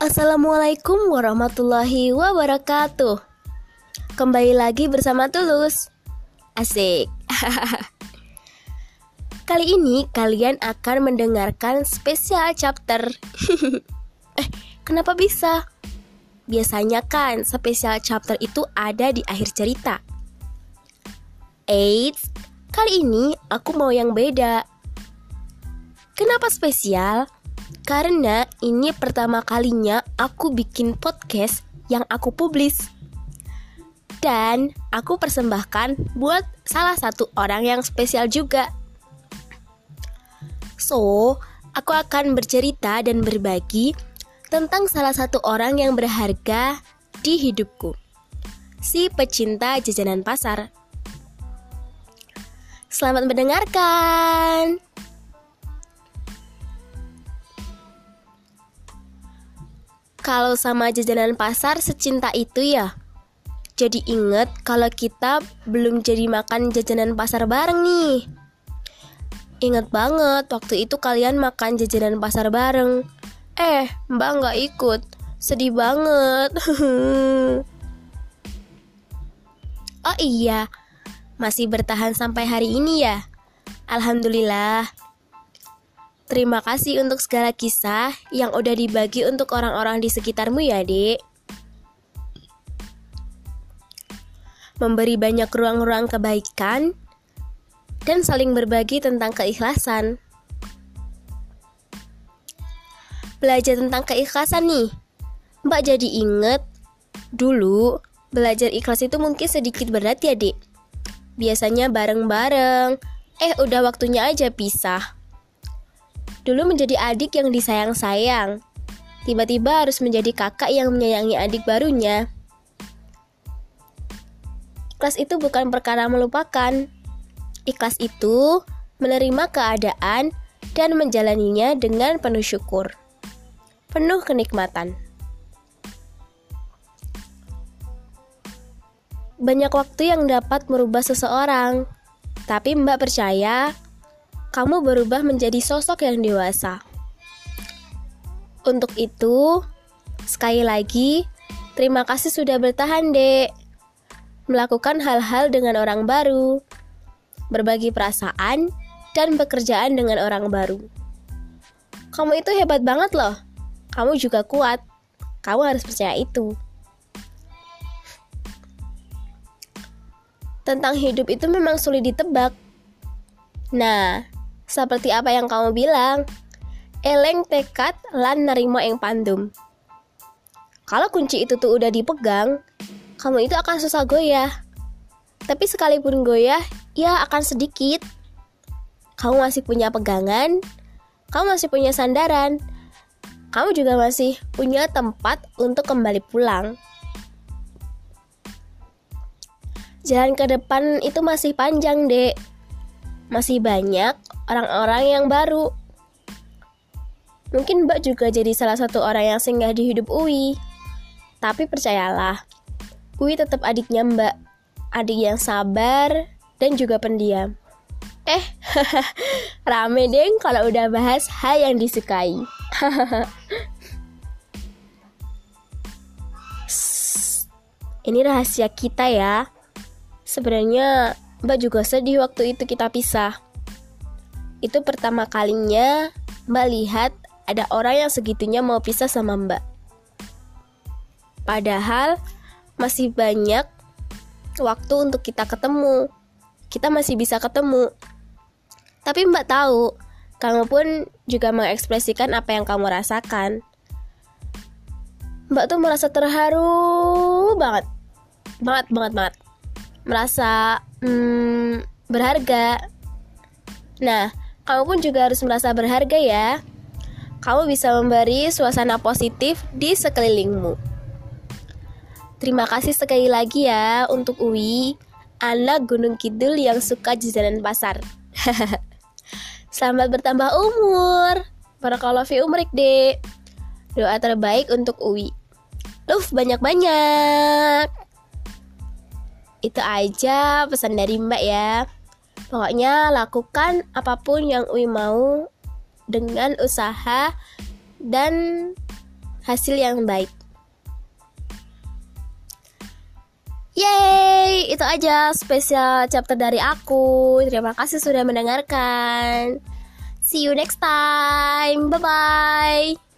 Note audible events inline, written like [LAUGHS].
Assalamualaikum warahmatullahi wabarakatuh. Kembali lagi bersama Tulus. Asik. [LAUGHS] Kali ini kalian akan mendengarkan spesial chapter. [LAUGHS] eh, kenapa bisa? Biasanya kan spesial chapter itu ada di akhir cerita. Eits, kali ini aku mau yang beda. Kenapa spesial? Karena ini pertama kalinya aku bikin podcast yang aku publis. Dan aku persembahkan buat salah satu orang yang spesial juga. So, aku akan bercerita dan berbagi tentang salah satu orang yang berharga di hidupku. Si pecinta jajanan pasar. Selamat mendengarkan. Kalau sama jajanan pasar secinta itu ya? Jadi inget kalau kita belum jadi makan jajanan pasar bareng nih. Ingat banget waktu itu kalian makan jajanan pasar bareng. Eh mbak nggak ikut. Sedih banget. [LAUGHS] Oh iya Masih bertahan sampai hari ini ya? Alhamdulillah Terima kasih untuk segala kisah yang udah dibagi untuk orang-orang di sekitarmu ya, Dek. Memberi banyak ruang-ruang kebaikan dan saling berbagi tentang keikhlasan. Belajar tentang keikhlasan nih. Mbak jadi inget dulu belajar ikhlas itu mungkin sedikit berat ya, Dek. Biasanya bareng-bareng, eh udah waktunya aja pisah. Dulu menjadi adik yang disayang-sayang. Tiba-tiba harus menjadi kakak yang menyayangi adik barunya. Ikhlas itu bukan perkara melupakan. Ikhlas itu menerima keadaan dan menjalaninya dengan penuh syukur. Penuh kenikmatan. Banyak waktu yang dapat merubah seseorang, tapi Mbak percaya kamu berubah menjadi sosok yang dewasa. Untuk itu, sekali lagi, terima kasih sudah bertahan, Dek. Melakukan hal-hal dengan orang baru, berbagi perasaan, dan pekerjaan dengan orang baru. Kamu itu hebat banget loh. Kamu juga kuat. Kamu harus percaya itu. Tentang hidup itu memang sulit ditebak. Nah, seperti apa yang kamu bilang. Eleng tekad lan nerimo yang pandum. Kalau kunci itu tuh udah dipegang, kamu itu akan susah goyah. Tapi sekalipun goyah, ya akan sedikit. Kamu masih punya pegangan, kamu masih punya sandaran, kamu juga masih punya tempat untuk kembali pulang. Jalan ke depan itu masih panjang, Dek. Masih banyak orang-orang yang baru. Mungkin Mbak juga jadi salah satu orang yang singgah di hidup Uwi. Tapi percayalah, Uwi tetap adiknya Mbak. Adik yang sabar dan juga pendiam. Eh, [LAUGHS] rame deh kalau udah bahas hal yang disukai. [LAUGHS] Ini rahasia kita ya. Sebenarnya Mbak juga sedih waktu itu kita pisah. Itu pertama kalinya Mbak lihat ada orang yang segitunya mau pisah sama Mbak. Padahal masih banyak waktu untuk kita ketemu. Kita masih bisa ketemu. Tapi Mbak tahu, kamu pun juga mengekspresikan apa yang kamu rasakan. Mbak tuh merasa terharu banget. Banget, banget, banget. Merasa hmm, berharga. Nah, kamu pun juga harus merasa berharga ya. Kamu bisa memberi suasana positif di sekelilingmu. Terima kasih sekali lagi ya untuk Uwi, anak Gunung Kidul yang suka jajanan pasar. [LAUGHS] Selamat bertambah umur. Barakallahu fi umrik, Dek. Doa terbaik untuk Uwi. Love banyak-banyak. Itu aja pesan dari Mbak ya. Pokoknya lakukan apa pun yang Uwi mau dengan usaha dan hasil yang baik. Yeay, itu aja spesial chapter dari aku. Terima kasih sudah mendengarkan. See you next time. Bye bye.